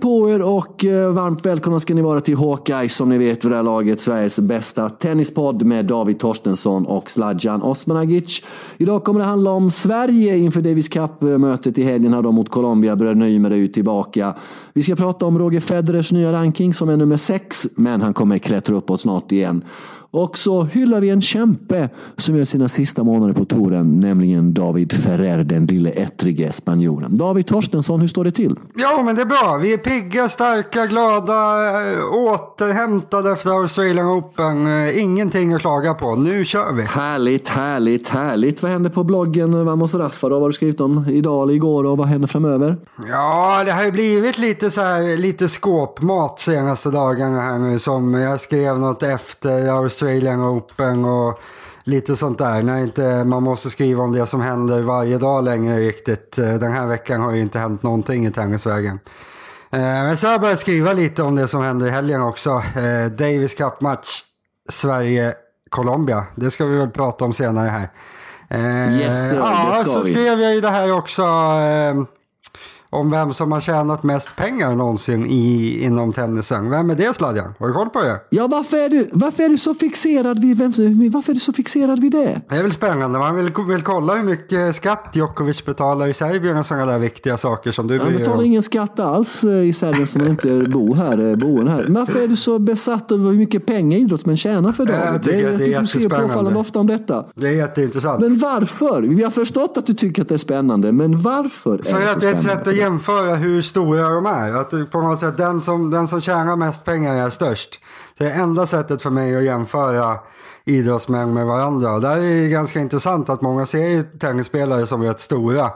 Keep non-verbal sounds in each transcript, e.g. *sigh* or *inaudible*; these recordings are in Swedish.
Hej på er och eh, varmt välkomna ska ni vara till Hawkeye som ni vet vid det här laget Sveriges bästa tennispodd med David Torstensson och Sladjan Osmanagic. Idag kommer det handla om Sverige inför Davis Cup-mötet i helgen här då mot Colombia. Bröderna Ymer är ju tillbaka. Vi ska prata om Roger Federers nya ranking som är nummer sex, men han kommer klättra uppåt snart igen. Och så hyllar vi en kämpe som gör sina sista månader på touren, nämligen David Ferrer, den lille ettrige spanjoren. David Torstensson, hur står det till? Ja, men det är bra. Vi är pigga, starka, glada, äh, återhämtade efter Australian Open. Äh, ingenting att klaga på. Nu kör vi. Härligt, härligt, härligt. Vad händer på bloggen Vamos Raffa då? Vad har du skrivit om idag eller igår och vad händer framöver? Ja, det har ju blivit lite så här, lite skåpmat senaste dagarna här nu. Som jag skrev något efter Australian Australian Open och lite sånt där. När inte man måste skriva om det som händer varje dag längre riktigt. Eh, den här veckan har ju inte hänt någonting i tennisvägen. Eh, men så har jag börjat skriva lite om det som händer i helgen också. Eh, Davis Cup-match Sverige-Colombia. Det ska vi väl prata om senare här. Yes, ja, så skrev jag ju det här också om vem som har tjänat mest pengar någonsin i, inom tennisen. Vem är det Sladjan? Har du koll på det? Ja, varför är du, varför är du så fixerad vid vem, varför är du så fixerad vid det? Det är väl spännande. Man vill, vill kolla hur mycket skatt Djokovic betalar i Serbien och sådana där viktiga saker som du Han betalar ingen skatt alls eh, i Serbien som inte bor här, eh, boende här. Varför är du så besatt av hur mycket pengar idrottsmän tjänar för dagen? Jag tycker det, är, det är Du skriver påfallande ofta om detta. Det är jätteintressant. Men varför? Vi har förstått att du tycker att det är spännande, men varför? För är det att det är ett sätt att jämföra hur stora de är. Att på något sätt den som, den som tjänar mest pengar är störst. Det är enda sättet för mig att jämföra idrottsmän med varandra. Och där är det ganska intressant att många ser tennisspelare som rätt stora.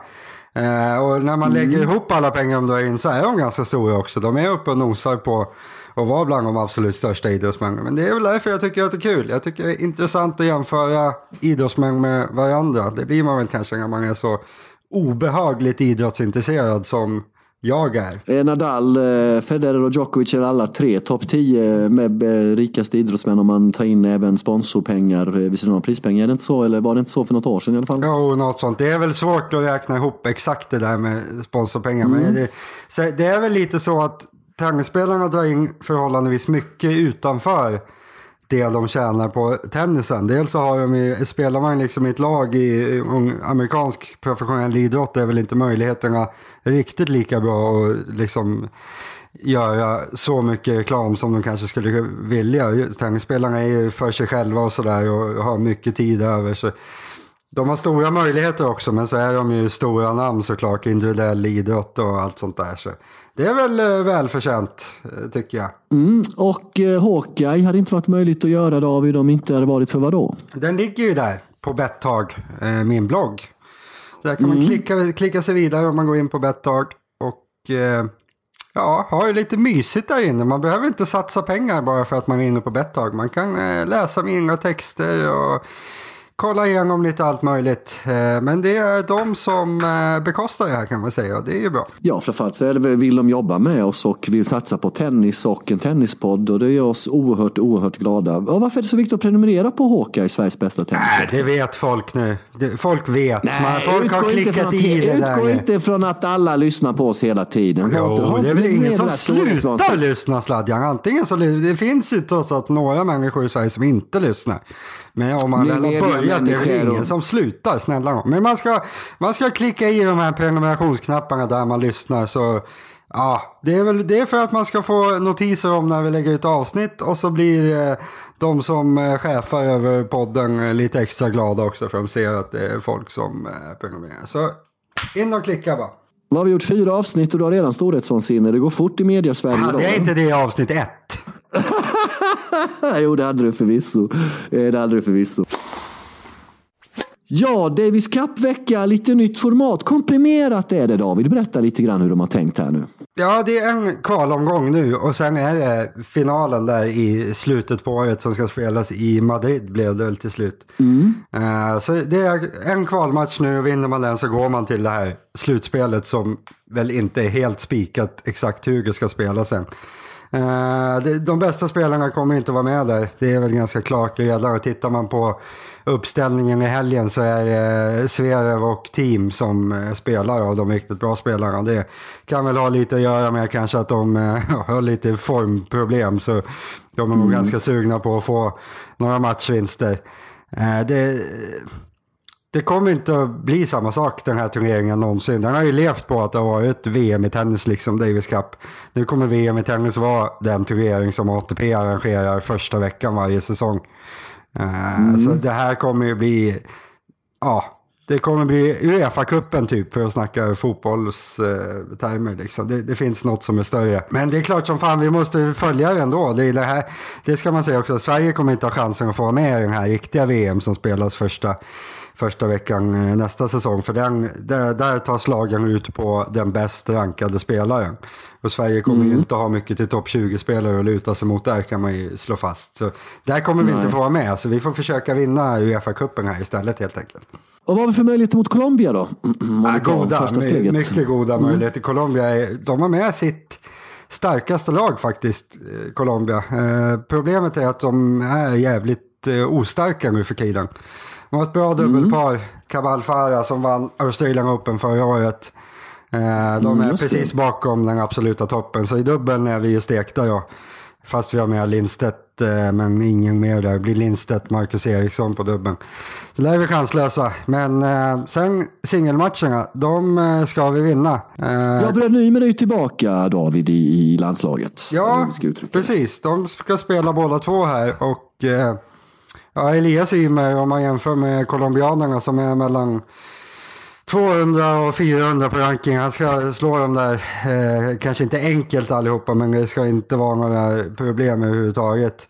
Eh, och när man mm. lägger ihop alla pengar de drar in så är de ganska stora också. De är uppe och nosar på att vara bland de absolut största idrottsmännen. Men det är väl därför jag tycker att det är kul. Jag tycker det är intressant att jämföra idrottsmän med varandra. Det blir man väl kanske när man är så obehagligt idrottsintresserad som jag är. Eh, Nadal, eh, Federer och Djokovic är alla tre topp 10 med eh, rikaste idrottsmän om man tar in även sponsorpengar vid sidan av prispengar. Är det inte så? Eller var det inte så för något år sedan i alla fall? Jo, något sånt. Det är väl svårt att räkna ihop exakt det där med sponsorpengar. Mm. Men det, det är väl lite så att tennisspelarna drar in förhållandevis mycket utanför det de tjänar på tennisen. Dels så har de ju, spelar man liksom i ett lag i amerikansk professionell idrott är väl inte möjligheterna riktigt lika bra att liksom göra så mycket reklam som de kanske skulle vilja. Tennisspelarna är ju för sig själva och sådär och har mycket tid över. Så de har stora möjligheter också men så är de ju stora namn såklart, individuell idrott och allt sånt där. Så det är väl eh, välförtjänt eh, tycker jag. Mm, och eh, Hawkeye hade inte varit möjligt att göra David om inte hade varit för vadå? Den ligger ju där på Bettag, eh, min blogg. Där kan mm. man klicka, klicka sig vidare om man går in på Bettag. Och eh, ja, har ju lite mysigt där inne. Man behöver inte satsa pengar bara för att man är inne på Bettag. Man kan läsa mina texter och kolla igenom lite allt möjligt. Eh, men det är de som eh, bekostar det här kan man säga och det är ju bra. Ja, framförallt så är det, vill de jobba med oss och vill satsa på tennis och en tennispodd och det gör oss oerhört, oerhört glada. Och varför är det så viktigt att prenumerera på Håka i Sveriges bästa tennis? Nej, det vet folk nu. Folk vet. Nej, Man, folk har klickat i det där. Utgå inte från att alla lyssnar på oss hela tiden. Jo, det är väl ingen som slutar lyssna Sladjan. Antingen så det finns ju trots allt några människor i Sverige som inte lyssnar. Men om man väl har börjat, det är väl ingen och... som slutar, snälla Men man ska, man ska klicka i de här prenumerationsknapparna där man lyssnar. Så ja, det är väl det är för att man ska få notiser om när vi lägger ut avsnitt. Och så blir eh, de som eh, chefar över podden eh, lite extra glada också. För de ser att det är folk som eh, prenumererar. Så in och klicka bara. Nu har vi gjort fyra avsnitt och du har redan storhetsvansinne. Det går fort i media-Sverige. Hade jag inte det i avsnitt ett? *laughs* jo, det hade du förvisso. Eh, det hade du förvisso. Ja, Davis Cup-vecka, lite nytt format. Komprimerat är det David. Berätta lite grann hur de har tänkt här nu. Ja, det är en kvalomgång nu och sen är det finalen där i slutet på året som ska spelas i Madrid blev det väl till slut. Mm. Uh, så det är en kvalmatch nu och vinner man den så går man till det här slutspelet som väl inte är helt spikat exakt hur det ska spelas sen. Eh, de bästa spelarna kommer inte vara med där. Det är väl ganska klart redan. Tittar man på uppställningen i helgen så är det Zverev och team som eh, spelar av de riktigt bra spelarna. Det kan väl ha lite att göra med kanske att de *laughs* har lite formproblem. Så de är nog mm. ganska sugna på att få några matchvinster. Det det kommer inte att bli samma sak den här turneringen någonsin. Den har ju levt på att det har varit VM i tennis, liksom Davis Cup. Nu kommer VM i tennis vara den turnering som ATP arrangerar första veckan varje säsong. Eh, mm. Så det här kommer ju bli, ja, det kommer bli Uefa-cupen typ för att snacka fotbollstermer. Uh, liksom. det, det, finns något som är större. Men det är klart som fan, vi måste följa det ändå. Det, det, här, det ska man säga också, Sverige kommer inte ha chansen att få med i den här riktiga VM som spelas första första veckan eh, nästa säsong. För den, där, där tar slagen ut på den bäst rankade spelaren. Och Sverige kommer mm. ju inte ha mycket till topp 20-spelare att luta sig mot där kan man ju slå fast. Så där kommer vi Nej. inte få vara med, så vi får försöka vinna Uefa-cupen här istället helt enkelt. Och vad har vi för möjligheter mot Colombia då? *clears throat* Ja, goda, mycket goda mm. möjligheter. Colombia, är, de har med sitt starkaste lag faktiskt, eh, Colombia. Eh, problemet är att de är jävligt eh, ostarka nu för tiden. De har ett bra dubbelpar. Mm. Cabal Farah som vann Australian Open förra året. Eh, de är mm, precis det. bakom den absoluta toppen. Så i dubbeln är vi ju stekta då. Fast vi har med Lindstedt, eh, men ingen mer där. Det blir Lindstedt, Marcus Eriksson på dubbeln. Så där är vi chanslösa. Men eh, sen singelmatcherna, de ska vi vinna. Ja, Bröd Nyman är ju tillbaka David i, landslaget. Ja, precis. De ska spela båda två här och Ja, Elias Ymer om man jämför med colombianerna som är mellan 200 och 400 på ranking. Han ska slå dem där, eh, kanske inte enkelt allihopa, men det ska inte vara några problem överhuvudtaget.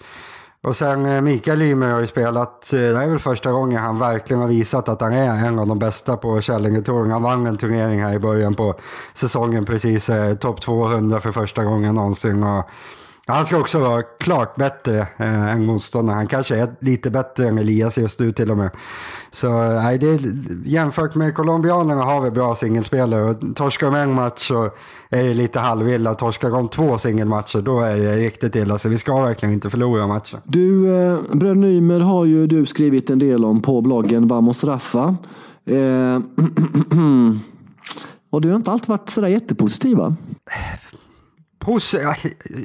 Och sen eh, Mikael Ymer har ju spelat, eh, det är väl första gången han verkligen har visat att han är en av de bästa på Källingetouren. Han vann en turnering här i början på säsongen precis, eh, topp 200 för första gången någonsin. Och han ska också vara klart bättre eh, än motståndaren. Han kanske är lite bättre än Elias just nu till och med. Så nej, det är, jämfört med colombianerna har vi bra singelspelare. Torskar de en match så är det lite halvilla. Torskar de två singelmatcher då är det riktigt illa. Så vi ska verkligen inte förlora matchen. Du, eh, Bröd Nymer har ju du skrivit en del om på bloggen Vamos Raffa. Eh, *clears throat* och du har inte alltid varit sådär jättepositiv va?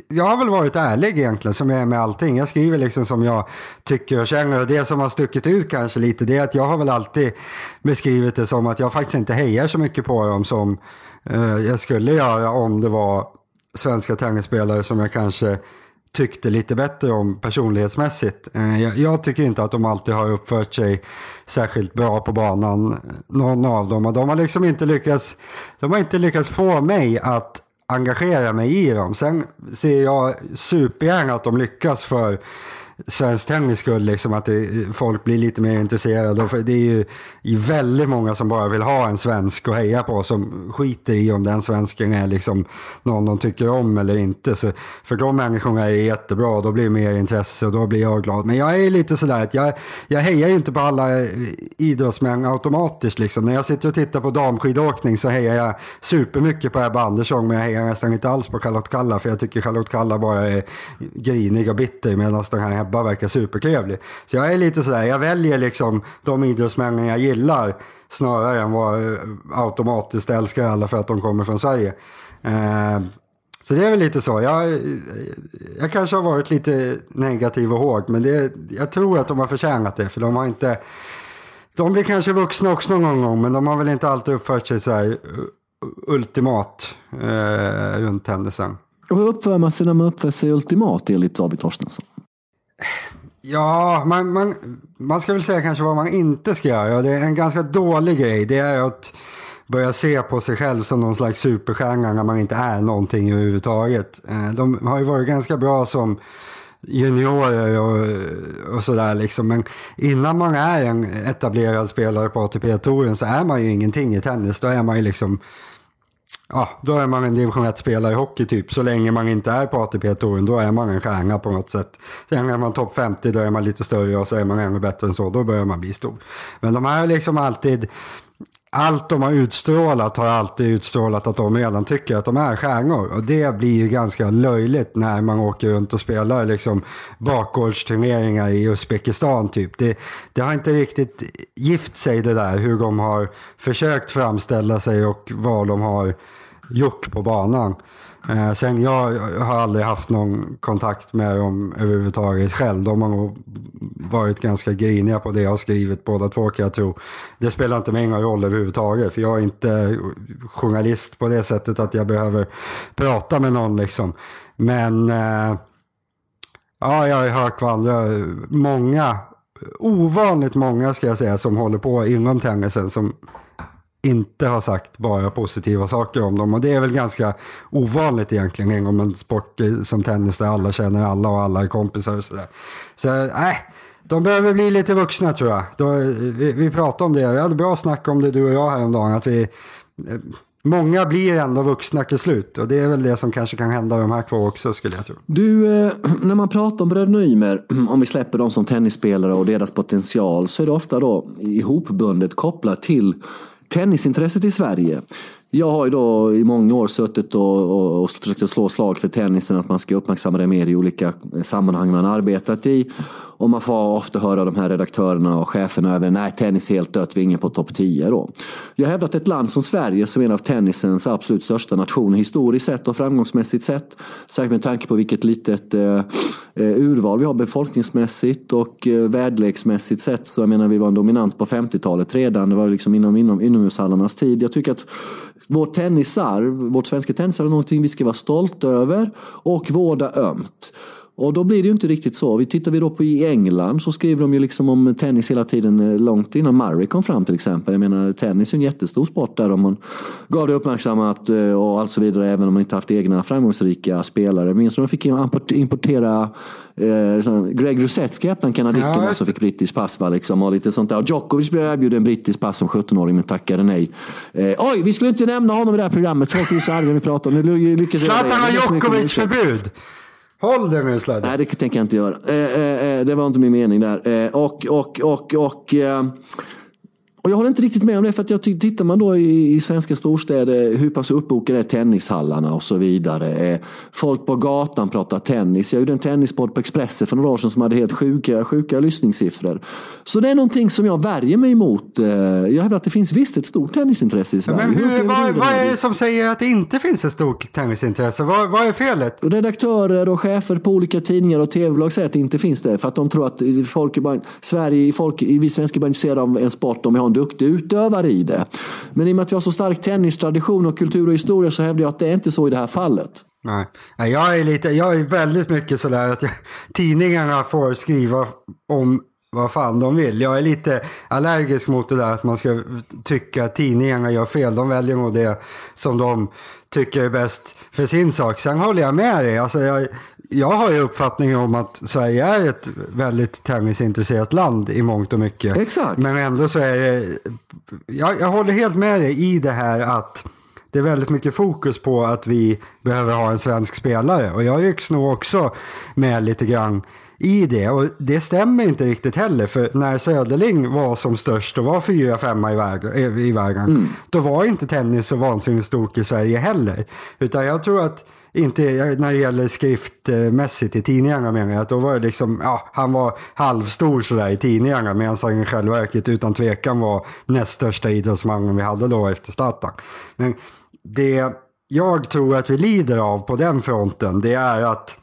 Jag har väl varit ärlig egentligen som jag är med allting. Jag skriver liksom som jag tycker och känner. Och det som har stuckit ut kanske lite det är att jag har väl alltid beskrivit det som att jag faktiskt inte hejar så mycket på dem som eh, jag skulle göra om det var svenska tennisspelare som jag kanske tyckte lite bättre om personlighetsmässigt. Eh, jag, jag, tycker inte att de alltid har uppfört sig särskilt bra på banan, eh, någon av dem. Och de har liksom inte lyckats, de har inte lyckats få mig att engagera mig i dem. Sen ser jag supergärna att de lyckas för svensk tennis skull, liksom, att det, folk blir lite mer intresserade. det är ju väldigt många som bara vill ha en svensk att heja på som skiter i om den svensken är liksom någon de tycker om eller inte. Så för de människorna är det jättebra, då blir det mer intresse och då blir jag glad. Men jag är lite sådär att jag, jag hejar ju inte på alla eh, idrottsmän automatiskt. Liksom. När jag sitter och tittar på damskidåkning så hejar jag supermycket på Ebba Andersson men jag hejar nästan inte alls på Charlotte Kalla för jag tycker Charlotte Kalla bara är grinig och bitter medan den här Ebba verkar supertrevlig. Så jag är lite sådär, jag väljer liksom de idrottsmännen jag gillar snarare än vad eh, automatiskt älskar alla för att de kommer från Sverige. Eh, så det är väl lite så. Jag, eh, jag kanske har varit lite negativ och hård, men det, jag tror att de har förtjänat det, för de har inte... De blir kanske vuxna också någon gång, men de har väl inte alltid uppfört sig så här eh, ultimat eh, runt händelsen. Och hur uppför man sig när man uppför sig ultimat enligt David Torstensson? Ja, man, man, man ska väl säga kanske vad man inte ska göra. Det är en ganska dålig grej. Det är att börja se på sig själv som någon slags superstjärna när man inte är någonting överhuvudtaget. Eh, de har ju varit ganska bra som juniorer och, och sådär liksom. Men innan man är en etablerad spelare på ATP-touren så är man ju ingenting i tennis. Då är man ju liksom Ja, då är man en division 1-spelare i hockey typ. Så länge man inte är på ATP-touren, då är man en stjärna på något sätt. Sen är man topp 50, då är man lite större och så är man ännu bättre än så, då börjar man bli stor. Men de har liksom alltid allt de har utstrålat har alltid utstrålat att de redan tycker att de är stjärnor. Och det blir ju ganska löjligt när man åker runt och spelar liksom bakgårdsturneringar i Uzbekistan typ. Det, det har inte riktigt gift sig det där hur de har försökt framställa sig och vad de har Juck på banan. Eh, sen jag har aldrig haft någon kontakt med dem överhuvudtaget själv. De har nog varit ganska griniga på det jag har skrivit båda två kan jag tro. Det spelar inte mig någon roll överhuvudtaget för jag är inte journalist på det sättet att jag behöver prata med någon liksom. Men eh, ja, jag har hört vad andra, många, ovanligt många ska jag säga som håller på inom tennisen som inte har sagt bara positiva saker om dem. Och det är väl ganska ovanligt egentligen inom en sport som tennis där alla känner alla och alla är kompisar och sådär. Så nej, äh, de behöver bli lite vuxna tror jag. Då, vi, vi pratade om det, vi hade bra snack om det du och jag häromdagen. Att vi, eh, Många blir ändå vuxna till slut och det är väl det som kanske kan hända de här två också skulle jag tro. Du, eh, när man pratar om bröderna Ymer, *clears throat* om vi släpper dem som tennisspelare och deras potential så är det ofta då ihopbundet kopplat till tennisintresset i Sverige. Jag har ju då i många år suttit och, och, och försökt slå slag för tennisen, att man ska uppmärksamma det mer i olika sammanhang man arbetat i. Och man får ofta höra de här redaktörerna och cheferna över, nej tennis är helt dött, vi är ingen på topp 10 då. Jag hävdar att ett land som Sverige som är en av tennisens absolut största nationer historiskt sett och framgångsmässigt sett, särskilt med tanke på vilket litet eh, eh Eh, urval vi har befolkningsmässigt och eh, väderleksmässigt sett. Så jag menar vi var en dominant på 50-talet redan, det var liksom inom, inom inomhushallarnas tid. Jag tycker att vårt tennisarv, vårt svenska tennisarv är någonting vi ska vara stolta över och vårda ömt. Och då blir det ju inte riktigt så. Vi tittar vi då på i England så skriver de ju liksom om tennis hela tiden eh, långt innan Murray kom fram till exempel. Jag menar tennis är en jättestor sport där om man gav det uppmärksammat eh, och allt så vidare även om man inte haft egna framgångsrika spelare. Jag minns när de fick importera eh, Greg Rusetski hette han kanadicken ja, som fick brittisk pass va, liksom, och lite sånt där. Och Djokovic blev erbjuden en brittisk pass som 17-åring men tackade nej. Eh, oj, vi skulle inte nämna honom i det här programmet. Folk är så arga vi pratar om. Nu lyckas Zlatan har Djokovic-förbud. Håll dig nu Sladden. Nej, det tänker jag inte göra. Eh, eh, eh, det var inte min mening där. Eh, och, och, och, och eh, och jag håller inte riktigt med om det för att jag tycker, tittar man då i, i svenska storstäder hur pass uppbokade är tennishallarna och så vidare. Eh, folk på gatan pratar tennis. Jag gjorde en tennispodd på Expressen för några år sedan som hade helt sjuka, sjuka lyssningssiffror. Så det är någonting som jag värjer mig emot. Eh, jag hävdar att det finns visst ett stort tennisintresse i Sverige. Men hur, vad, vad är det som säger att det inte finns ett stort tennisintresse? Vad, vad är felet? Redaktörer och chefer på olika tidningar och tv-bolag säger att det inte finns det. För att de tror att folk Sverige, folk, vi svenskar är bara intresserade av en sport om vi har en duktig utövare i det. Men i och med att vi har så stark tennistradition och kultur och historia så hävdar jag att det är inte så i det här fallet. Nej, jag är, lite, jag är väldigt mycket sådär att jag, tidningarna får skriva om vad fan de vill. Jag är lite allergisk mot det där att man ska tycka att tidningarna gör fel. De väljer nog det som de tycker är bäst för sin sak. Sen håller jag med dig. Alltså jag, jag har ju uppfattningen om att Sverige är ett väldigt tennisintresserat land i mångt och mycket. Exakt. Men ändå så är det, jag, jag håller helt med dig i det här att det är väldigt mycket fokus på att vi behöver ha en svensk spelare. Och jag rycks nog också med lite grann i det. Och det stämmer inte riktigt heller. För när Söderling var som störst och var fyra, femma i, väg, i världen. Mm. Då var inte tennis så vansinnigt stort i Sverige heller. Utan jag tror att inte när det gäller skriftmässigt i tidningarna menar jag. Att då var det liksom, ja, han var halvstor sådär i tidningarna medan han i själva verket utan tvekan var näst största idrottsmannen vi hade då efter Zlatan. Men det jag tror att vi lider av på den fronten det är att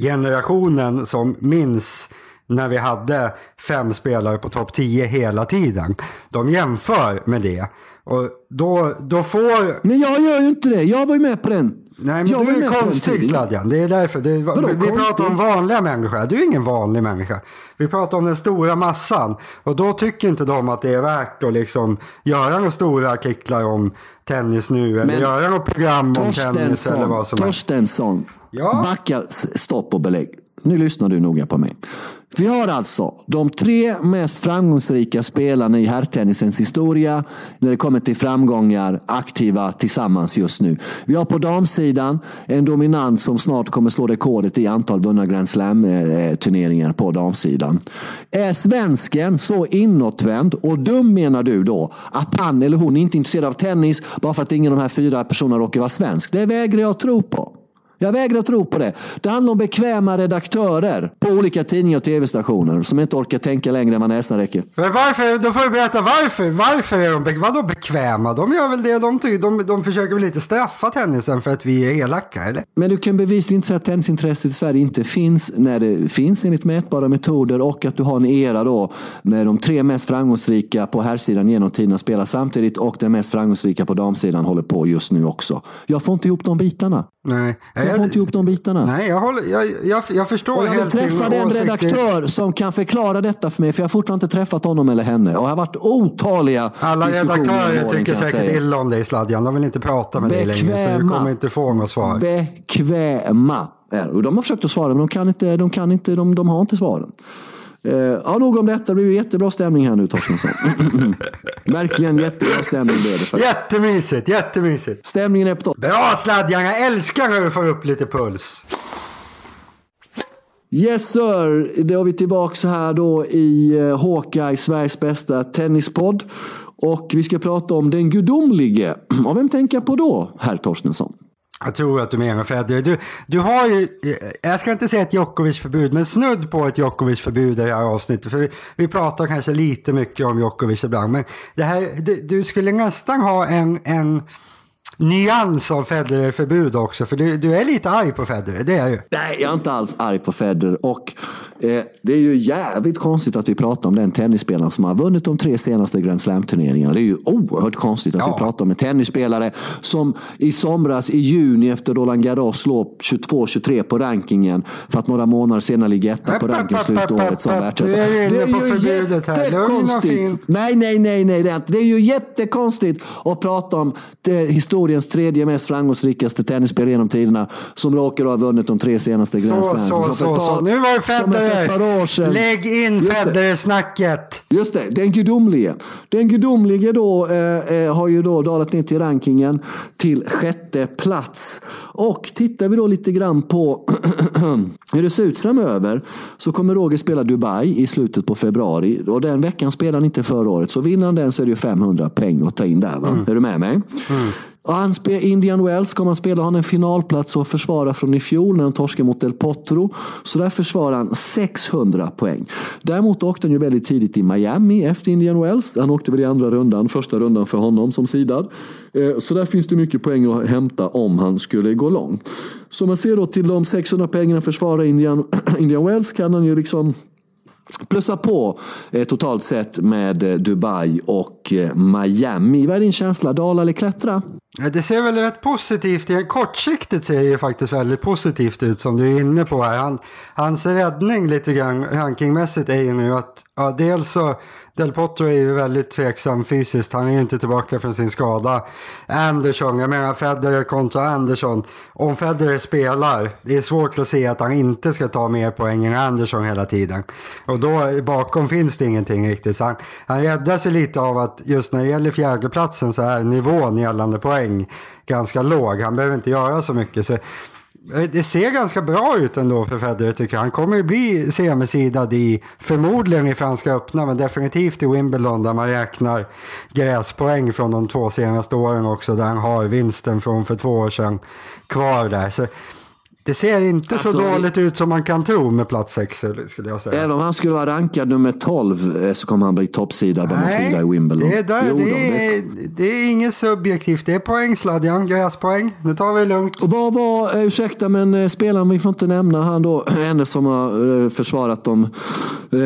generationen som minns när vi hade fem spelare på topp 10 hela tiden. De jämför med det. Och då, då får... Men jag gör ju inte det. Jag var ju med på den. Nej, men jag du är konstig Sladjan. Det är därför. Det, vi konstig? pratar om vanliga människor. Du är ingen vanlig människa. Vi pratar om den stora massan. Och då tycker inte de att det är värt att liksom göra några stora artiklar om tennis nu. Eller men göra något program om tennis eller vad som helst. Torstensson. Ja? Backa, stopp och belägg. Nu lyssnar du noga på mig. Vi har alltså de tre mest framgångsrika spelarna i herrtennisens historia när det kommer till framgångar aktiva tillsammans just nu. Vi har på damsidan en dominant som snart kommer slå rekordet i antal vunna Grand Slam-turneringar eh, eh, på damsidan. Är svensken så inåtvänd och dum menar du då att han eller hon inte är intresserad av tennis bara för att ingen av de här fyra personerna råkar vara svensk? Det vägrar jag tro på. Jag vägrar tro på det. Det handlar om bekväma redaktörer på olika tidningar och tv-stationer som inte orkar tänka längre än vad näsan räcker. Men varför? Då får du berätta varför. Varför är de be vadå bekväma? De gör väl det de tycker. De, de försöker väl inte straffa tennisen för att vi är elaka, eller? Men du kan bevisligen inte säga att tennisintresset i Sverige inte finns när det finns enligt mätbara metoder och att du har en era då med de tre mest framgångsrika på herrsidan genom tiden spelar samtidigt och den mest framgångsrika på damsidan håller på just nu också. Jag får inte ihop de bitarna. Nej. Jag får inte ihop de bitarna. Nej, jag, håller, jag, jag, jag förstår och jag vill träffa den redaktör som kan förklara detta för mig. För jag har fortfarande inte träffat honom eller henne. Och jag har varit otaliga Alla redaktörer tycker säkert säga. illa om dig Sladjan. De vill inte prata med Bekväma. dig längre. Så du kommer inte få något svar. Bekväma. Och de har försökt att svara men de kan inte. De, kan inte, de, de har inte svaren. Uh, ja, nog om detta. Det blir jättebra stämning här nu Torstensson. *laughs* Verkligen jättebra stämning blev det. Faktiskt. Jättemysigt, jättemysigt. Stämningen är på topp. Bra Sladjan, jag älskar när du får upp lite puls. Yes sir, då är vi tillbaka här då i uh, Hawkeye, Sveriges bästa tennispodd. Och vi ska prata om den gudomlige. *clears throat* Och vem tänker jag på då, herr Torstensson? Jag tror att du menar Federer. Du, du har ju, jag ska inte säga ett Djokovic-förbud, men snudd på ett Djokovic-förbud i det här avsnittet. För vi, vi pratar kanske lite mycket om Djokovic ibland, men det här, du, du skulle nästan ha en, en nyans av Federer-förbud också. För du, du, är lite arg på Federer, det är ju. Nej, jag är inte alls arg på Federer. Och eh, det är ju jävligt konstigt att vi pratar om den tennisspelaren som har vunnit de tre senaste Grand Slam-turneringarna. Det är ju oerhört konstigt att ja. vi pratar om en tennisspelare som i somras i juni efter Roland Garros låg 22-23 på rankingen för att några månader senare ligga etta på ranken slutåret som världsetta. Det är ju jättekonstigt. Nej, nej, nej, nej, det är inte. Det är ju jättekonstigt att prata om historiens tredje mest framgångsrikaste tennisspelare genom tiderna som råkar ha vunnit de tre senaste Grand Slams. Så, så, så, så, Nu var det Federer. Lägg in Federer-snacket. Just det, den gudomlige. Den gudomlige då eh, eh, har ju då dalat ner till rankingen till sjätte plats. Och tittar vi då lite grann på *clears throat* hur det ser ut framöver så kommer Roger spela Dubai i slutet på februari. Och den veckan spelade han inte förra året. Så vinner han den så är det ju 500 poäng att ta in där. Va? Mm. Är du med mig? Mm. Och han spel, Indian Wells kommer han spela. Han en finalplats och försvara från i fjol när han torskade mot El Potro. Så där försvarar han 600 poäng. Däremot åkte han ju väldigt tidigt i Miami efter Indian Wells. Han åkte väl i andra rundan, första rundan för honom som sidad. Eh, så där finns det mycket poäng att hämta om han skulle gå långt. Så man ser då till de 600 poängen han försvarar Indian, *clears throat* Indian Wells kan han ju liksom Plussa på eh, totalt sett med eh, Dubai och eh, Miami. Vad är din känsla? Dala eller klättra? Det ser väl rätt positivt ut. Kortsiktigt ser det ju faktiskt väldigt positivt ut som du är inne på här. Han, hans räddning lite grann rankingmässigt är ju nu att ja, dels så Del Potro är ju väldigt tveksam fysiskt. Han är ju inte tillbaka från sin skada. Andersson, jag menar Federer kontra Andersson. Om Federer spelar, det är svårt att se att han inte ska ta mer poäng än Andersson hela tiden. Och då bakom finns det ingenting riktigt. Så han, han räddar sig lite av att just när det gäller fjärdeplatsen så är nivån gällande poäng ganska låg. Han behöver inte göra så mycket. Så eh, det ser ganska bra ut ändå för Federer tycker jag. Han kommer ju bli semisidad i, förmodligen i Franska öppna, men definitivt i Wimbledon där man räknar gräspoäng från de två senaste åren också, där han har vinsten från för två år sedan kvar där. Så det ser inte alltså, så dåligt ut som man kan tro med plats 6 skulle jag säga. Även om han skulle vara rankad nummer 12 eh, så kommer han bli toppsida bland de fyra i Wimbledon. Det är, där, jo, det, är, det är inget subjektivt, det är poängsladjan, gräspoäng. Nu tar vi det lugnt. Och vad var, eh, ursäkta men eh, spelaren vi får inte nämna, han då, *clears throat* en som har försvarat de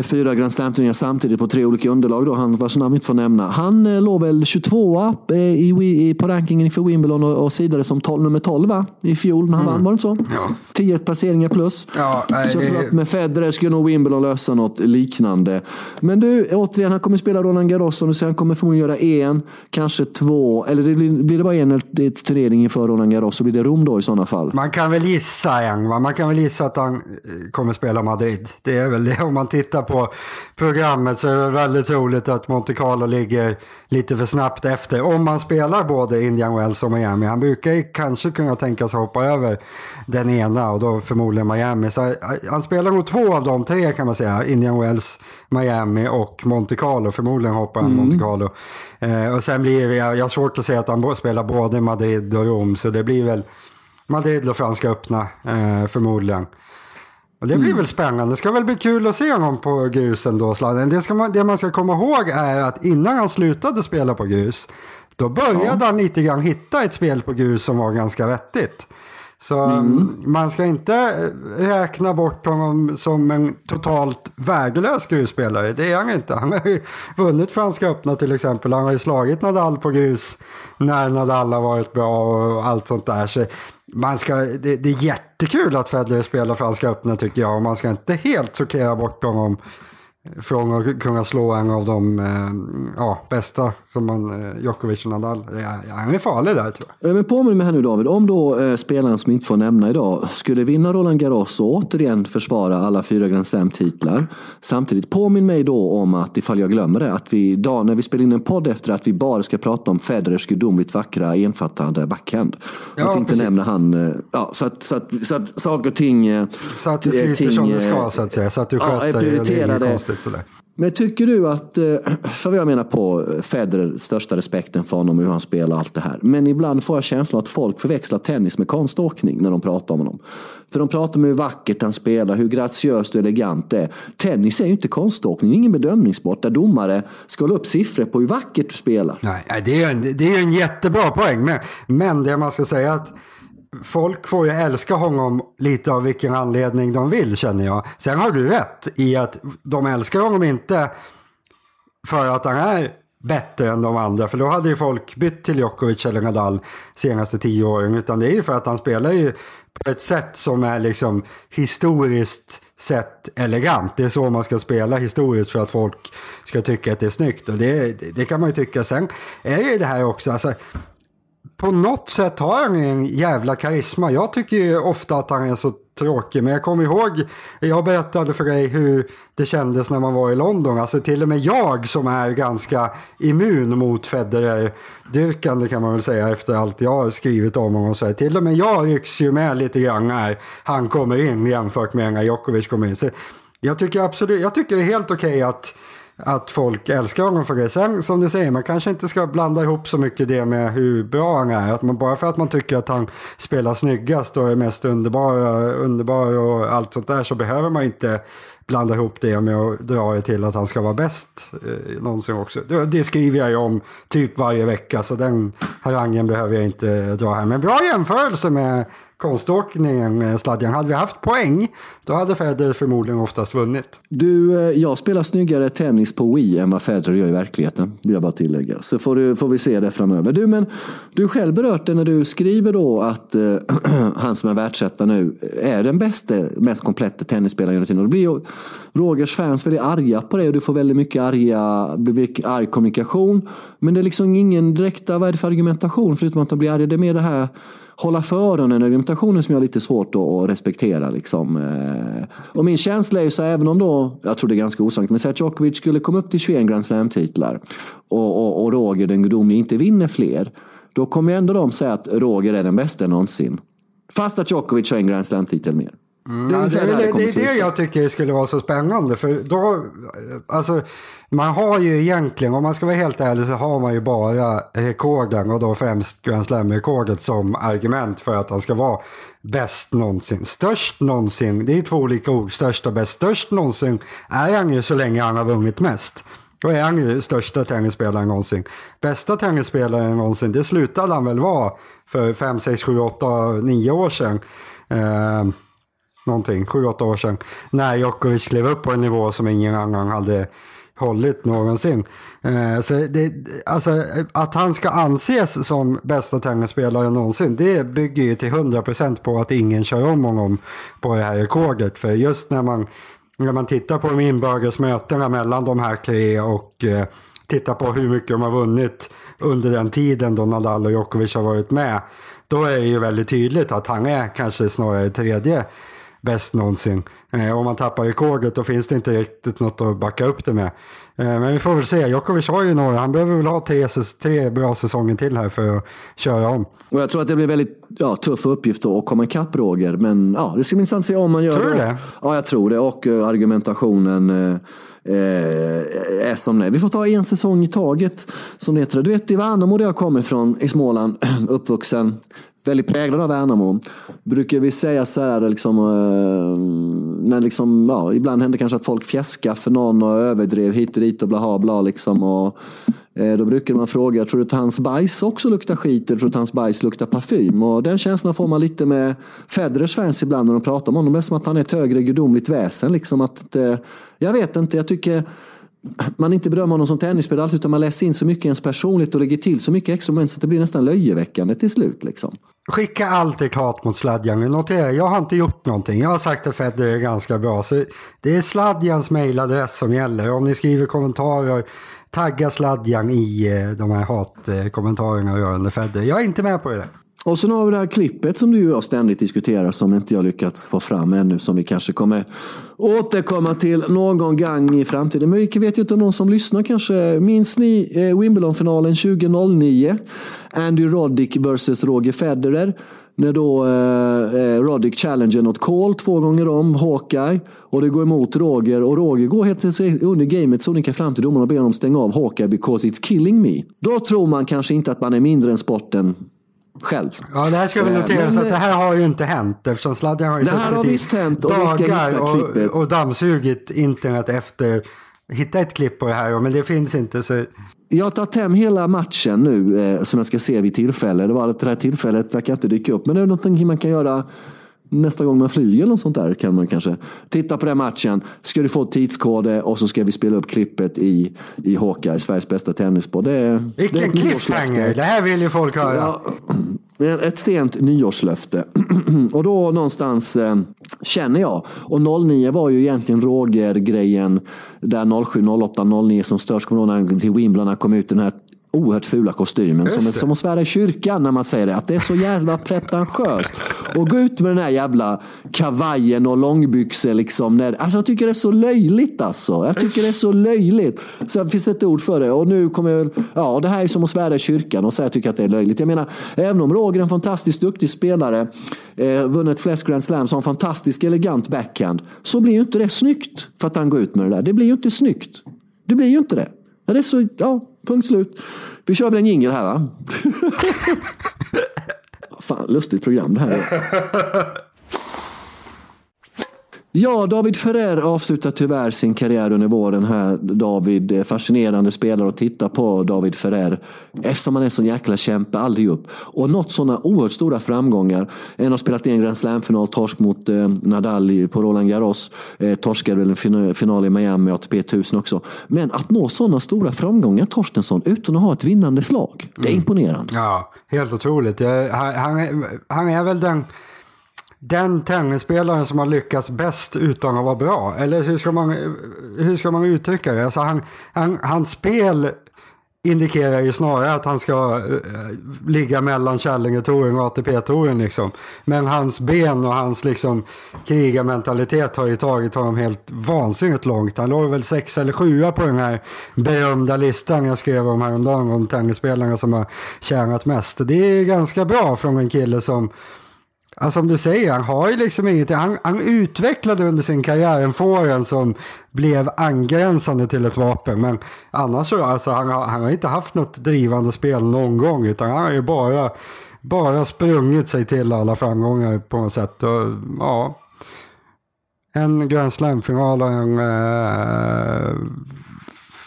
fyra Grand slam samtidigt på tre olika underlag då, han vars namn inte får nämna. Han låg väl 22 i, i, på rankingen inför Wimbledon och, och sidade som 12, nummer 12 va? i fjol när han mm. vann, var det inte så? Ja 10 placeringar plus. Ja, nej, så jag tror att med Federer skulle nog Wimbledon lösa något liknande. Men du, återigen, han kommer spela Roland Garros som du säger. Han kommer förmodligen göra en, kanske två, eller det blir, blir det bara en turnering inför Roland Garros så blir det Rom då i sådana fall. Man kan väl gissa va? Man kan väl gissa att han eh, kommer spela Madrid. Det är väl det. Om man tittar på programmet så är det väldigt troligt att Monte Carlo ligger lite för snabbt efter. Om man spelar både Indian Wells och Miami. Han brukar ju kanske kunna tänka sig hoppa över den ena och då förmodligen Miami. Så eh, han spelar nog två av de tre kan man säga. Indian Wells, Miami och Monte Carlo. Förmodligen hoppar han Monte Carlo. Eh, och sen blir jag jag har svårt att säga att han spelar både Madrid och Rom. Så det blir väl Madrid och Franska öppna eh, förmodligen. Och det blir väl spännande. Det ska väl bli kul att se honom på grusen då, Sladden. Det, man, det man ska komma ihåg är att innan han slutade spela på grus, då började han lite grann hitta ett spel på grus som var ganska vettigt. Så man ska inte eh, räkna bort honom som en totalt värdelös grusspelare. Det är han inte. Han har ju vunnit Franska öppna till exempel. Han har ju slagit Nadal på grus när Nadal har varit bra och allt sånt där. Så man ska, det, det är jättekul att Federer spelar Franska öppna tycker jag. Och man ska inte helt sortera bort honom från att kunna slå en av de eh, ja, bästa som man, eh, Djokovic och Nadal. Han är farlig där tror jag. Eh, Men påminn mig här nu David, om då eh, spelaren som inte får nämna idag skulle vinna Roland Garros och återigen försvara alla fyra Grand Slam-titlar. Samtidigt påminn mig då om att ifall jag glömmer det, att vi idag när vi spelar in en podd efter att vi bara ska prata om Federers gudomligt vackra enfattande backhand. Ja, att inte precis. nämna han, ja, så, att, så, att, så att saker och ting... Så att det flyter som det ska så att säga. Så att du ja, sköter det. Det är konstigt sådär. Men tycker du att, eh, *clears throat* för vad jag menar på Federer, största respekten för honom och hur han spelar allt det här. Men ibland får jag känslan att folk förväxlar tennis med konståkning när de pratar om honom. För de pratar om hur vackert han spelar, hur graciöst och elegant det är. Tennis är ju inte konståkning, är ingen bedömningssport där domare ska hålla upp siffror på hur vackert du spelar. Nej, det är, en, det är en jättebra poäng. Men, men det man ska säga att folk får ju älska honom lite av vilken anledning de vill känner jag. Sen har du rätt i att de älskar honom inte för att han är bättre än de andra. För då hade ju folk bytt till Djokovic eller Nadal senaste tio åren. Utan det är ju för att han spelar ju på ett sätt som är liksom historiskt sett elegant. Det är så man ska spela historiskt för att folk ska tycka att det är snyggt. Och det, det, det kan man ju tycka. Sen är det ju det här också. Alltså, på något sätt har han en jävla karisma. Jag tycker ju ofta att han är så tråkig. Men jag kommer ihåg, jag berättade för dig hur det kändes när man var i London. Alltså till och med jag som är ganska immun mot Federer-dyrkande kan man väl säga efter allt jag har skrivit om honom. Så här, till och med jag rycks ju med lite grann när han kommer in jämfört med när Djokovic kommer in. Så jag tycker absolut, jag tycker det är helt okej att att folk älskar honom för det. Sen som du säger, man kanske inte ska blanda ihop så mycket det med hur bra han är. Att man, bara för att man tycker att han spelar snyggast och är mest underbar, underbar och allt sånt där så behöver man inte blanda ihop det med att dra det till att han ska vara bäst eh, någonsin också. Det, det skriver jag ju om typ varje vecka så den harangen behöver jag inte dra här. Men bra jämförelse med konståkningen, eh, Sladjan. Hade vi haft poäng, då hade Federer förmodligen oftast vunnit. Du, eh, jag spelar snyggare tennis på Wii än vad Federer gör i verkligheten. Vill jag bara tillägga. Så får, du, får vi se det framöver. Du, men du har själv berört det när du skriver då att äh, *clears throat* han som är världsetta nu är den bästa, mest kompletta tennisspelaren genom tiden. Och Då blir ju Rogers fans väldigt arga på det och du får väldigt mycket arga, arg kommunikation. Men det är liksom ingen direkta, vad är det för argumentation förutom att de blir arga? Det är mer det här hålla för öronen argumentationen som jag har lite svårt att, respektera. Liksom. Eh, Och min känsla är ju så även om då, jag tror det är ganska osannolikt, men säg att Djokovic skulle komma upp till 21 Grand Slam-titlar och, och, och Roger den gudomlige inte vinner fler. Då kommer ju ändå de säga att Roger är den bästa någonsin. Fast att Djokovic har en Grand Slam-titel mer. Det är Ja, det, är, det är sluta. det jag tycker skulle vara så spännande. För då, alltså, man har ju egentligen, om man ska vara helt ärlig, så har man ju bara rekorden och då främst Grand Slam-rekordet som argument för att han ska vara bäst någonsin. Störst någonsin, det är två olika ord, störst och bäst. Störst någonsin är han ju så länge han har vunnit mest. Då är han ju största tennisspelaren någonsin. Bästa tennisspelaren någonsin, det slutade han väl vara för 5, 6, 7, 8, 9 år sedan. Eh, någonting, 7-8 år sedan. När Djokovic klev upp på en nivå som ingen annan hade hållit någonsin. Eh, så det, alltså, att han ska anses som bästa tennisspelare någonsin, det bygger ju till 100% på att ingen kör om honom på det här rekordet. För just när man, när man tittar på de inbördes mötena mellan de här tre och eh, tittar på hur mycket de har vunnit under den tiden då Nadal och Djokovic har varit med, då är det ju väldigt tydligt att han är kanske snarare tredje bäst någonsin. Eh, om man tappar rekordet då finns det inte riktigt något att backa upp det med. Eh, men vi får väl se. Djokovic har ju några. Han behöver väl ha tre, tre bra säsonger till här för att köra om. Och jag tror att det blir väldigt ja, tuff uppgift att komma ikapp Roger. Men ja, det ska bli intressant att se om man gör tror det. Tror det? Ja, jag tror det. Och uh, argumentationen uh, är som det Vi får ta en säsong i taget. Som det heter. Du vet i Värnamo där jag kommer ifrån i Småland, *clears throat* uppvuxen väldigt präglad av Värnamo. Brukar vi säga så här, liksom, eh, när liksom, ja, ibland händer kanske att folk fjäskar för någon och överdrev hit och dit och blaha bla liksom. Och, eh, då brukar man fråga, tror du att hans bajs också luktar skit eller tror du att hans bajs luktar parfym? Och den känslan får man lite med Federers fans ibland när de pratar om honom. Det är som att han är ett högre gudomligt väsen. Liksom att, eh, jag vet inte, jag tycker man inte bedömer honom som tennisspelare utan man läser in så mycket i ens personlighet och lägger till så mycket extra moment så att det blir nästan löjeväckande till slut. Liksom. Skicka alltid hat mot Sladjan. Notera, jag har inte gjort någonting. Jag har sagt att Federer är ganska bra. Så det är Sladjans mejladress som gäller. Om ni skriver kommentarer, tagga Sladjan i eh, de här hatkommentarerna rörande Federer. Jag är inte med på det. där. Och sen har vi det här klippet som du och jag ständigt diskuterar som inte jag lyckats få fram ännu som vi kanske kommer återkomma till någon gång i framtiden. Men vi vet ju inte om någon som lyssnar kanske. Minns ni eh, Wimbledonfinalen 2009? Andy Roddick vs Roger Federer. När då eh, eh, Roddick challenger något call två gånger om, Hawkeye. Och det går emot Roger. Och Roger går helt under gamet så nickar fram till och ber honom stänga av Hawkeye because it's killing me. Då tror man kanske inte att man är mindre än sporten själv. Ja, det här ska vi eh, notera, så att det här har ju inte hänt eftersom Sladjan har ju det här har visst hänt och dagar och, och dammsugit internet efter hitta ett klipp på det här, men det finns inte. Så... Jag har tagit hem hela matchen nu eh, som jag ska se vid tillfälle. Det var det här tillfället verkar inte dyka upp, men det är någonting man kan göra Nästa gång man flyger eller något sånt där kan man kanske titta på den matchen. Ska du få tidskode och så ska vi spela upp klippet i, i Hawkeye, Sveriges bästa tennisboll. Det, Vilken det cliffhanger! Det här vill ju folk höra. Ja, ett sent nyårslöfte. *clears throat* och då någonstans eh, känner jag. Och 09 var ju egentligen Roger-grejen. Där 07, 08, 09 som störst. Kommer till Wimbledon kom ut den här oerhört fula kostymen. Som, som att svära i kyrkan när man säger det. Att det är så jävla pretentiöst. Och gå ut med den här jävla kavajen och långbyxor. Liksom, alltså jag tycker det är så löjligt alltså. Jag tycker det är så löjligt. Så det finns ett ord för det. Och nu kommer jag, ja det här är som att svära i kyrkan och säga att jag tycker att det är löjligt. Jag menar, även om Roger är en fantastiskt duktig spelare, eh, vunnit flest Grand Slams, har en fantastisk elegant backhand. Så blir ju inte det snyggt för att han går ut med det där. Det blir ju inte snyggt. Det blir ju inte det. det är så, ja, Punkt slut. Vi kör väl en jingel här? *laughs* Fan, lustigt program det här är. Ja, David Ferrer avslutar tyvärr sin karriär under våren här. David, fascinerande spelare att titta på David Ferrer. Eftersom han är en sån jäkla kämpe, aldrig upp. Och nått sådana oerhört stora framgångar. En har spelat i en Grand Slam-final, torsk mot eh, Nadal på Roland Garros. Eh, torskade väl en final i Miami, ATP 1000 också. Men att nå sådana stora framgångar, Torstensson, utan att ha ett vinnande slag. Det är mm. imponerande. Ja, helt otroligt. Han, han, är, han är väl den den tennisspelaren som har lyckats bäst utan att vara bra. Eller hur ska man, hur ska man uttrycka det? Alltså han, han, hans spel indikerar ju snarare att han ska eh, ligga mellan Källingetouren och ATP-touren liksom. Men hans ben och hans liksom krigarmentalitet har ju tagit honom helt vansinnigt långt. Han låg väl sex eller sjua på den här berömda listan jag skrev om häromdagen om tennisspelarna som har tjänat mest. Det är ganska bra från en kille som Alltså som du säger, han har ju liksom inget. Han, han utvecklade under sin karriär en fåren som blev angränsande till ett vapen. Men annars så, alltså han, har, han har inte haft något drivande spel någon gång. Utan han har ju bara, bara sprungit sig till alla framgångar på något sätt. Och, ja, en Grand Slam-final och en... Eh,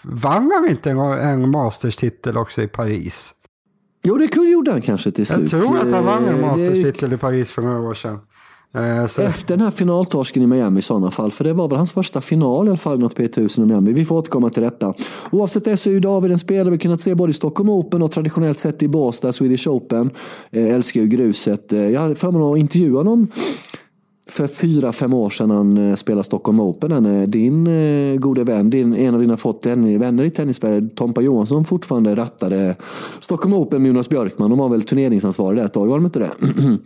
vann han inte en, en Masters-titel också i Paris? Jo, det gjorde han kanske till slut. Jag tror att han vann en eh, masterstitel i Paris för några år sedan. Eh, så, Efter den här finaltorsken i Miami i sådana fall, för det var väl hans första final i alla fall, något P1000 i Miami. Vi får återkomma till detta. Oavsett det så är ju David en spelare vi kunnat se både i Stockholm Open och traditionellt sett i Båstad, Swedish Open. Eh, älskar ju gruset. Jag hade förmånen att intervjua honom för fyra, fem år sedan han eh, spelade Stockholm Open. Han är din eh, gode vän, din, en av dina fått vänner i tennisvärlden, Tompa Johansson, fortfarande rattade Stockholm Open med Jonas Björkman. De var väl turneringsansvarig där ett tag, var de inte det? *clears throat*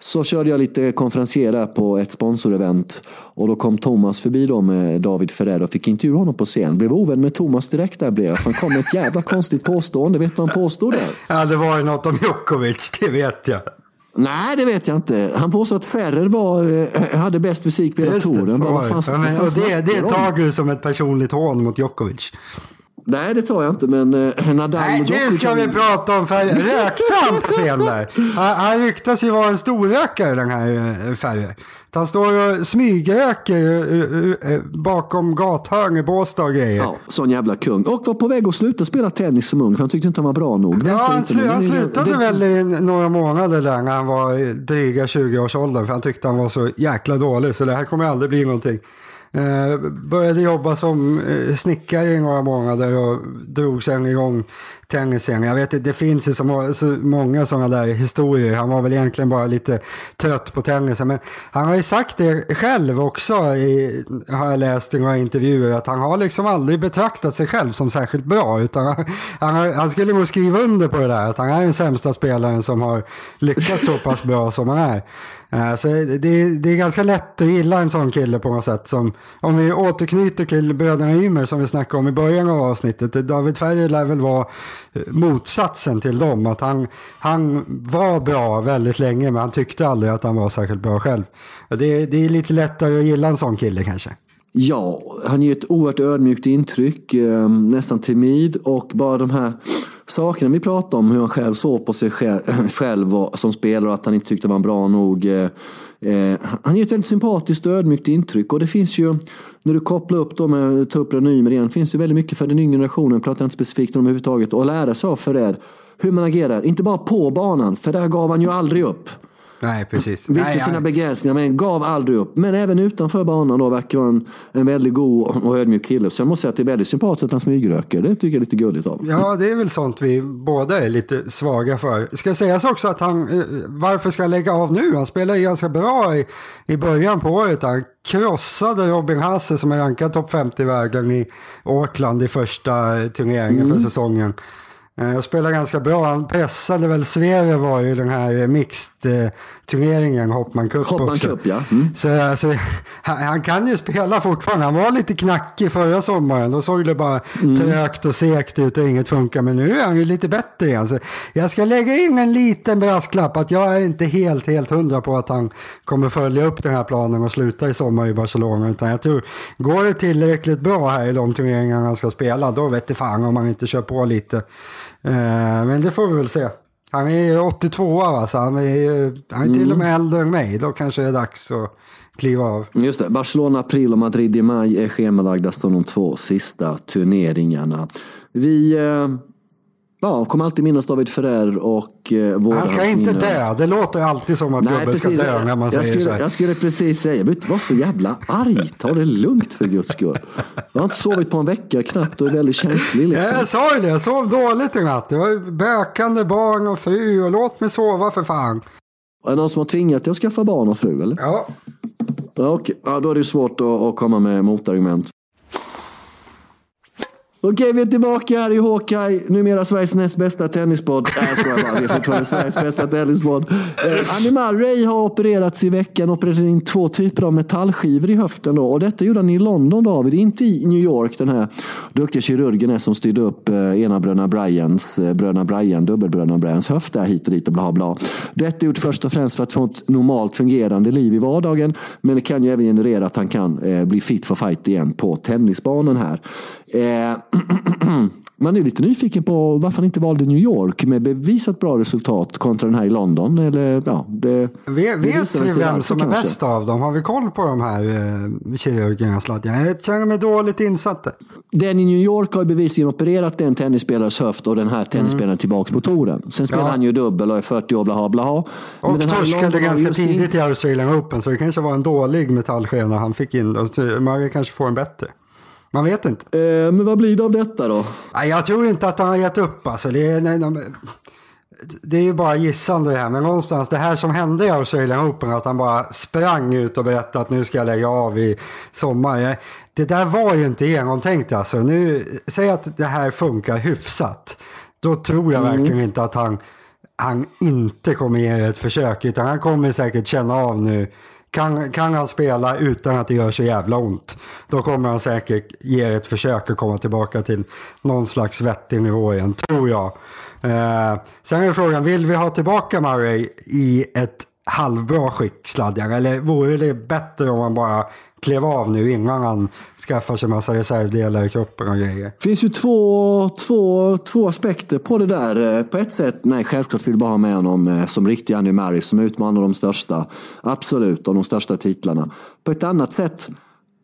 Så körde jag lite konferencier där på ett sponsorevent och då kom Thomas förbi då med David Ferrer och fick intervjua honom på scen. Blev ovän med Thomas direkt där blev jag. Han kom med ett jävla konstigt påstående. Vet du vad han påstod där? ja, det var ju något om Djokovic, det vet jag. Nej, det vet jag inte. Han påstod att Ferrer var, eh, hade bäst fysik på hela touren. det. fan det, det tar du som ett personligt hån mot Djokovic. Nej, det tar jag inte, men eh, *clears throat* Nadal Nej, och nu Djokovic... ska vi prata om färger. *laughs* Rökte han på scen där? Han, han ryktas ju vara en storrökare den här eh, Ferrer. Han står och smygröker eh, eh, bakom gathörn i Båstad och grejer. Ja, sån jävla kung. Och var på väg att sluta spela tennis som ung, för han tyckte inte han var bra nog. Ja, han, slu, nu. han slutade det- väl i några månader där när han var dryga 20-årsåldern. För han tyckte han var så jäkla dålig så det här kommer aldrig bli någonting. Eh, började jobba som eh, snickare i några månader och drog sen igång tennisen. Jag vet att det finns ju så, så många sådana där historier. Han var väl egentligen bara lite trött på tennisen. Men han har ju sagt det själv också, i, har jag läst i några intervjuer, att han har liksom aldrig betraktat sig själv som särskilt bra. Utan han, han, han skulle nog skriva under på det där, att han är den sämsta spelaren som har lyckats så pass bra som han är. Eh, så det, det är ganska lätt att gilla en sån kille på något sätt. Som, om vi återknyter till bröderna Ymer som vi snackade om i början av avsnittet. Eh, David Ferry lär väl vara eh, motsatsen till dem. Att han, han var bra väldigt länge men han tyckte aldrig att han var särskilt bra själv. Det, det är lite lättare att gilla en sån kille kanske. Ja, han ger ett oerhört ödmjukt intryck, nästan timid och bara de här sakerna vi pratade om, hur han själv såg på sig själv, *clears throat* själv och, som spelare och att han inte tyckte var bra nog. Eh, eh, han ger ett väldigt sympatiskt och ödmjukt intryck och det finns ju, när du kopplar upp dem med tar upp Ranymer igen, finns det väldigt mycket för den yngre generationen, pratar jag inte specifikt om överhuvudtaget, att lära sig av Ferrer. Hur man agerar, inte bara på banan, för där gav han ju aldrig upp. Nej, precis. Visste Nej, sina han- begränsningar men gav aldrig upp. Men även utanför banan då verkar vara en, en väldigt god och ödmjuk kille. Så jag måste säga att det är väldigt sympatiskt att han smygröker. Det tycker jag är lite gulligt av. Ja, det är väl sånt vi båda är lite svaga för. Ska sägas också att han, eh, varför ska han lägga av nu? Han spelade ganska bra i, i början på året. Han krossade Robin Hasse som är rankad topp 50 i världen i Auckland i första turneringen för säsongen. Eh, jag spelar spelade ganska bra. Han pressade väl Sverige var ju den här mixed eh, mixed-turneringen, Hoppman Cup Hoppman också. Cup, ja. Mm. Så alltså, han, han kan ju spela fortfarande. Han var lite knackig förra sommaren. Då såg det bara trögt och segt ut och inget funkar. Men nu är han ju lite bättre igen. Så jag ska lägga in en liten brasklapp att jag är inte helt, helt hundra på att han kommer följa upp den här planen och sluta i sommar i Barcelona. Utan jag tror, går det tillräckligt bra här i de turneringarna han ska spela, då vet det fan om han inte kör på lite. Eh, men det får vi väl se. Han är ju 82 va, så han är, ju- han är till och med äldre än mig. Då kanske det är dags att kliva av. Just det, Barcelona april och Madrid i maj är schemalagda som de två sista turneringarna. Vi eh, ja, kommer alltid minnas David Ferrer och eh, vårda Han ska inte dö. Det låter alltid som att Nej, gubben ska precis. dö när man jag, säger så skulle, här. jag skulle precis säga, vill inte vara så jävla arg. Ta det lugnt för guds skull. Jag har inte sovit på en vecka knappt och är väldigt känslig. Liksom. jag sa ju det, jag sov dåligt i natt. Det var bökande barn och fru och låt mig sova för fan. Är det någon som har tvingat dig att skaffa barn och fru? Eller? Ja, Ja, okej. ja, då är det ju svårt att, att komma med motargument. Okej, vi är tillbaka här i Hawkeye. Numera Sveriges näst bästa tennispodd. Nej, jag skojar bara. Vi är fortfarande Sveriges bästa tennispodd. Eh, Annie Ray har opererats i veckan. Opererat in två typer av metallskivor i höften. Då. Och detta gjorde han i London, David. Inte i New York, den här duktiga kirurgen är som styrde upp eh, ena bröderna Bryans, eh, bröderna Bryan, dubbelbröderna Bryans höft där hit och dit och bla bla. Detta är gjort först och främst för att få ett normalt fungerande liv i vardagen. Men det kan ju även generera att han kan eh, bli fit for fight igen på tennisbanan här. Eh, *clears throat* Man är lite nyfiken på varför han inte valde New York med bevisat bra resultat kontra den här i London. Eller, ja, det, vet vet vi vem som är bäst av dem? Har vi koll på de här eh, kirurgerna? Jag känner mig dåligt insatt. Den i New York har bevisligen opererat en tennisspelares höft och den här tennisspelaren mm. tillbaka på touren. Sen spelar ja. han ju dubbel och är 40 år, blaha blaha. Och torskade ganska tidigt i Australian Open så det kanske var en dålig metallskena han fick in. Murray kanske får en bättre. Man vet inte. Eh, men vad blir det av detta då? Nej, jag tror inte att han har gett upp. Alltså, det, är, nej, de, det är ju bara gissande det här. Men någonstans det här som hände i Australian Open. Att han bara sprang ut och berättade att nu ska jag lägga av i sommar. Det där var ju inte genomtänkt alltså. Nu, säg att det här funkar hyfsat. Då tror jag mm. verkligen inte att han, han inte kommer ge ett försök. Utan han kommer säkert känna av nu kan, kan han spela utan att det gör så jävla ont, då kommer han säkert ge ett försök att komma tillbaka till någon slags vettig nivå igen, tror jag. Eh, sen är frågan, vill vi ha tillbaka Murray i ett halvbra skick sladdar? Eller vore det bättre om han bara klev av nu innan han skaffar sig massa reservdelar i kroppen och grejer. Det finns ju två, två, två aspekter på det där. Eh, på ett sätt, nej självklart vill jag bara ha med honom eh, som riktig Andy Murray som utmanar de största, absolut, av de största titlarna. På ett annat sätt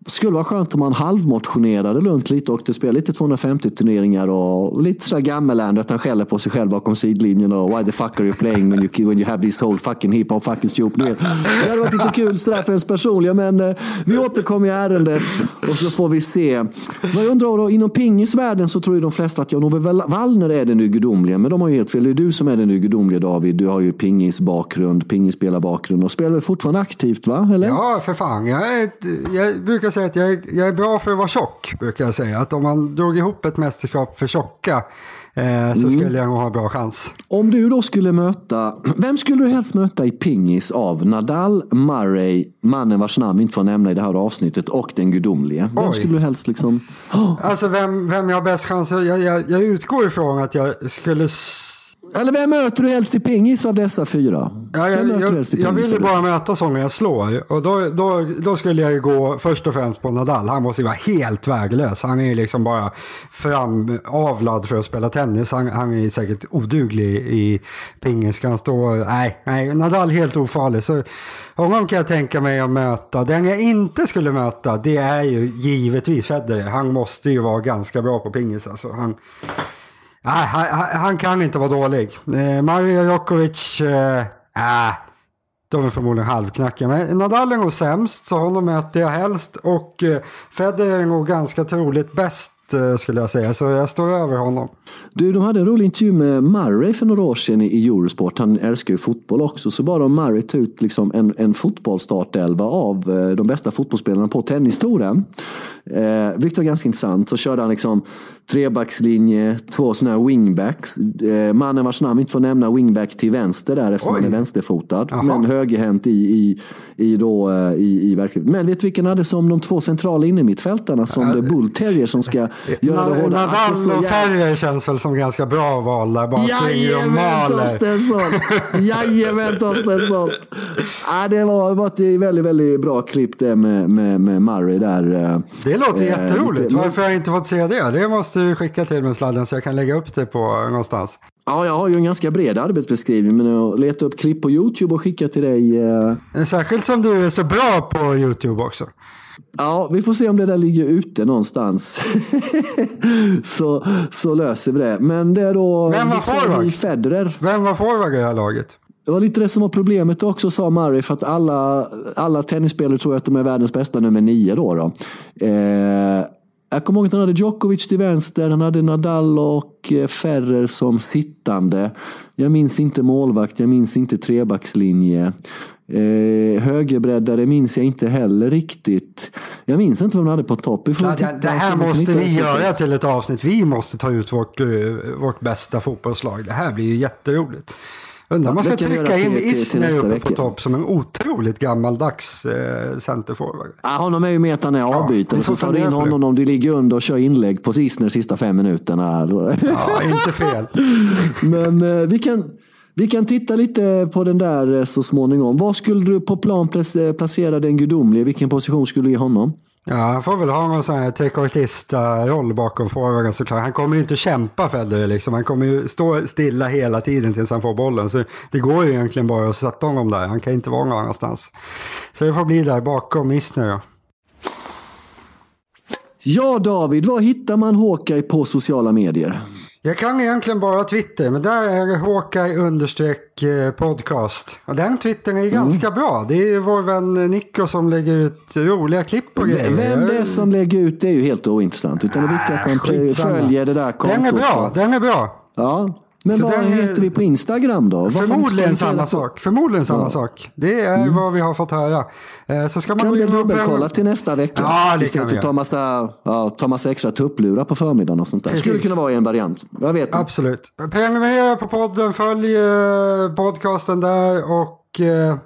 skulle vara skönt om man halvmotionerade runt lite och spelade lite 250 turneringar och lite sådär gammeland att han skäller på sig själv bakom sidlinjen och why the fuck are you playing when you, when you have this whole fucking hiphop fucking stupid. Det hade varit lite kul sådär för ens personliga men eh, vi återkommer i ärendet och så får vi se. Vad jag undrar då, inom pingisvärlden så tror ju de flesta att Jan-Ove Wallner är den gudomliga men de har ju helt fel. Det är du som är den gudomliga David. Du har ju pingisbakgrund, pingisspelarbakgrund och spelar fortfarande aktivt va? Eller? Ja för fan. Jag, är, jag brukar brukar säga att jag är, jag är bra för att vara tjock. Brukar jag säga. Att om man drog ihop ett mästerskap för tjocka eh, så mm. skulle jag nog ha bra chans. Om du då skulle möta, *clears throat* vem skulle du helst möta i pingis av Nadal, Murray, mannen vars namn vi inte får nämna i det här avsnittet och den gudomlige? Vem Oj. skulle du helst liksom... Oh. *gasps* Alltså vem, vem jag har bäst chans? Jag, jag, jag utgår ifrån att jag skulle eller vem möter du helst i pingis av dessa fyra? Ja, jag, jag, jag vill ju bara möta sången jag slår. Och då, då, då skulle jag ju gå först och främst på Nadal. Han måste ju vara helt värdelös. Han är ju liksom bara framavlad för att spela tennis. Han, han är säkert oduglig i pingis. Kan stå... Nej, nej, Nadal helt ofarlig. Så honom kan jag tänka mig att möta. Den jag inte skulle möta, det är ju givetvis Federer. Han måste ju vara ganska bra på pingis. Alltså. Han, Nej, han, han, kan inte vara dålig. Eh, Mario Djokovic, eh, äh, de är förmodligen halvknackiga. Men Nadal är nog sämst, så honom möter jag helst. Och eh, Federer är nog ganska troligt bäst eh, skulle jag säga, så jag står över honom. Du, de hade en rolig intervju med Murray för några år sedan i Eurosport. Han älskar ju fotboll också. Så bara om Murray tog ut liksom en, en fotbollsstartelva av eh, de bästa fotbollsspelarna på tennistouren. Eh, vilket var ganska intressant. Så körde han liksom trebackslinje, två sådana här wingbacks. Eh, mannen vars namn inte får nämna wingback till vänster där eftersom Oj. han är vänsterfotad. Aha. Men högerhänt i, i, i, då, eh, i, i verkligheten. Men vet du vilken hade som de två centrala innermittfältarna som ja. Bull Terrier som ska *laughs* göra det hårda. Nadal alltså, och Ferrer känns väl som ganska bra val där. Bara maler. Torstensson! Jajamän Torstensson! *laughs* ja, det var, var ett väldigt, väldigt bra klipp det med, med, med Murray där. Eh, det låter eh, jätteroligt. Lite, Varför har jag inte fått se det? Det måste du skicka till mig sladden så jag kan lägga upp det på någonstans. Ja, jag har ju en ganska bred arbetsbeskrivning men att leta upp klipp på YouTube och skicka till dig. Eh... Särskilt som du är så bra på YouTube också. Ja, vi får se om det där ligger ute någonstans. *laughs* så, så löser vi det. Men det är då... Vem var forward? Federer. Vem var forward i det här laget? Det var lite det som var problemet också, sa Murray, för att alla, alla tennisspelare tror att de är världens bästa nummer nio. Då, då. Eh, jag kommer ihåg att han hade Djokovic till vänster, han hade Nadal och eh, Ferrer som sittande. Jag minns inte målvakt, jag minns inte trebackslinje. Eh, högerbreddare minns jag inte heller riktigt. Jag minns inte vad de hade på topp. Ja, det, det, här måste vi göra till ett avsnitt. Vi måste ta ut vårt, uh, vårt bästa fotbollslag. Det här blir ju jätteroligt. Undrar om man ska trycka in Isner uppe på topp som en otroligt gammaldags eh, centerforward. Ja, honom är ju han är avbytare. Ja, så tar du in honom om du ligger under och kör inlägg på Isner sista fem minuterna. Ja, inte fel. *laughs* Men eh, vi kan... Vi kan titta lite på den där eh, så småningom. Var skulle du på plan placera den gudomlige? Vilken position skulle du ge honom? Ja, han får väl ha någon sån här trekvartista-roll bakom forwarden såklart. Han kommer ju inte kämpa Federer liksom. Han kommer ju stå stilla hela tiden tills han får bollen. Så det går ju egentligen bara att sätta honom där. Han kan inte vara någon annanstans. Så det får bli där bakom Isner då. Ja, David, var hittar man Håkai på sociala medier? Jag kan egentligen bara Twitter, men där är det Hawkeye understreck eh, podcast. Och den Twittern är ganska mm. bra. Det är ju vår vän Nico som lägger ut roliga klipp och grejer. Vem det är som lägger ut det är ju helt ointressant. Utan det är viktigt att man skitsamma. följer det där kontot. Den är bra, den är bra. Ja, men så vad den, heter vi på Instagram då? Förmodligen samma sak. Förmodligen samma ja. sak. Det är mm. vad vi har fått höra. Eh, så ska man kan vi dubbelkolla till nästa vecka? Ja, det Istället för att ta massa, ja, ta massa extra tupplurar på förmiddagen och sånt där. Det skulle kunna vara en variant. Jag vet Absolut. Prenumerera på podden, följ eh, podcasten där och eh,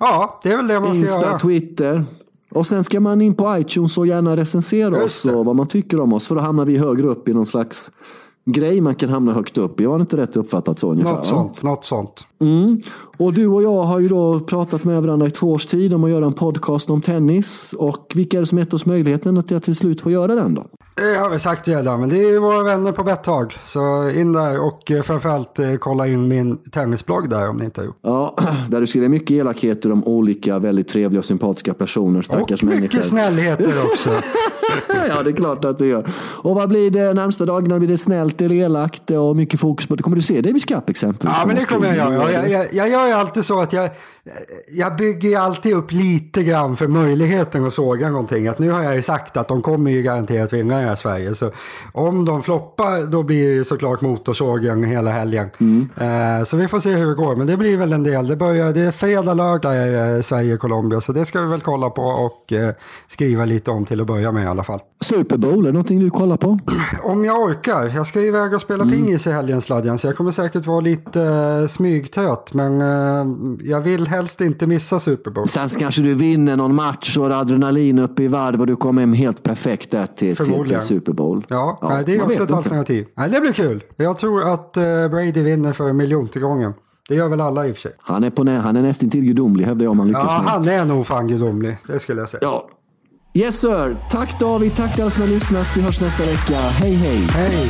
ja, det är väl det man ska Insta, göra. Insta, Twitter. Och sen ska man in på iTunes och gärna recensera oss och vad man tycker om oss. För då hamnar vi högre upp i någon slags grej man kan hamna högt upp. Var det inte rätt uppfattat så ungefär? Något sånt. Något sånt. Mm. Och du och jag har ju då pratat med varandra i två års tid om att göra en podcast om tennis. Och vilka är det som gett oss möjligheten att till slut få göra den då? Det har vi sagt redan, men det är våra vänner på Betthag. Så in där och eh, framförallt eh, kolla in min tennisblogg där om ni inte har gjort. Ja, *clears throat* där du skriver mycket elakheter om olika väldigt trevliga och sympatiska personer, stackars och människor. Och mycket snällheter *laughs* också. Ja, det är klart att du gör. Och vad blir det närmsta dagarna? Blir det snällt eller elakt och mycket fokus på det? Kommer du se Davis Cup exempelvis? Ja, men det kommer jag göra. Jag, jag, jag gör ju alltid så att jag, jag bygger ju alltid upp lite grann för möjligheten att såga någonting. Att nu har jag ju sagt att de kommer ju garanterat vinna i Sverige. Så om de floppar då blir det såklart motorsågen hela helgen. Mm. Eh, så vi får se hur det går. Men det blir väl en del. Det, börjar, det är fredag, lördag är Sverige-Colombia. Så det ska vi väl kolla på och eh, skriva lite om till att börja med i alla fall. Super Bowl, är det någonting du kollar på? *clears throat* Om jag orkar. Jag ska iväg och spela mm. pingis i helgen Sladjan. Så jag kommer säkert vara lite uh, smygtrött. Men uh, jag vill helst inte missa Super Bowl. Sen kanske du vinner någon match och adrenalin uppe i varv och du kommer hem helt perfekt där till, till, till Super Bowl. Ja, ja det är också ett inte. alternativ. Nej, det blir kul. Jag tror att uh, Brady vinner för miljonte gången. Det gör väl alla i och för sig. Han är, på nä han är nästan till gudomlig hävdar jag om han lyckas. Ja, han är nog fan gudomlig. Det skulle jag säga. Ja. Yes sir. Tack David, tack alla som har lyssnat. Vi hörs nästa vecka. Hej hej. Hej.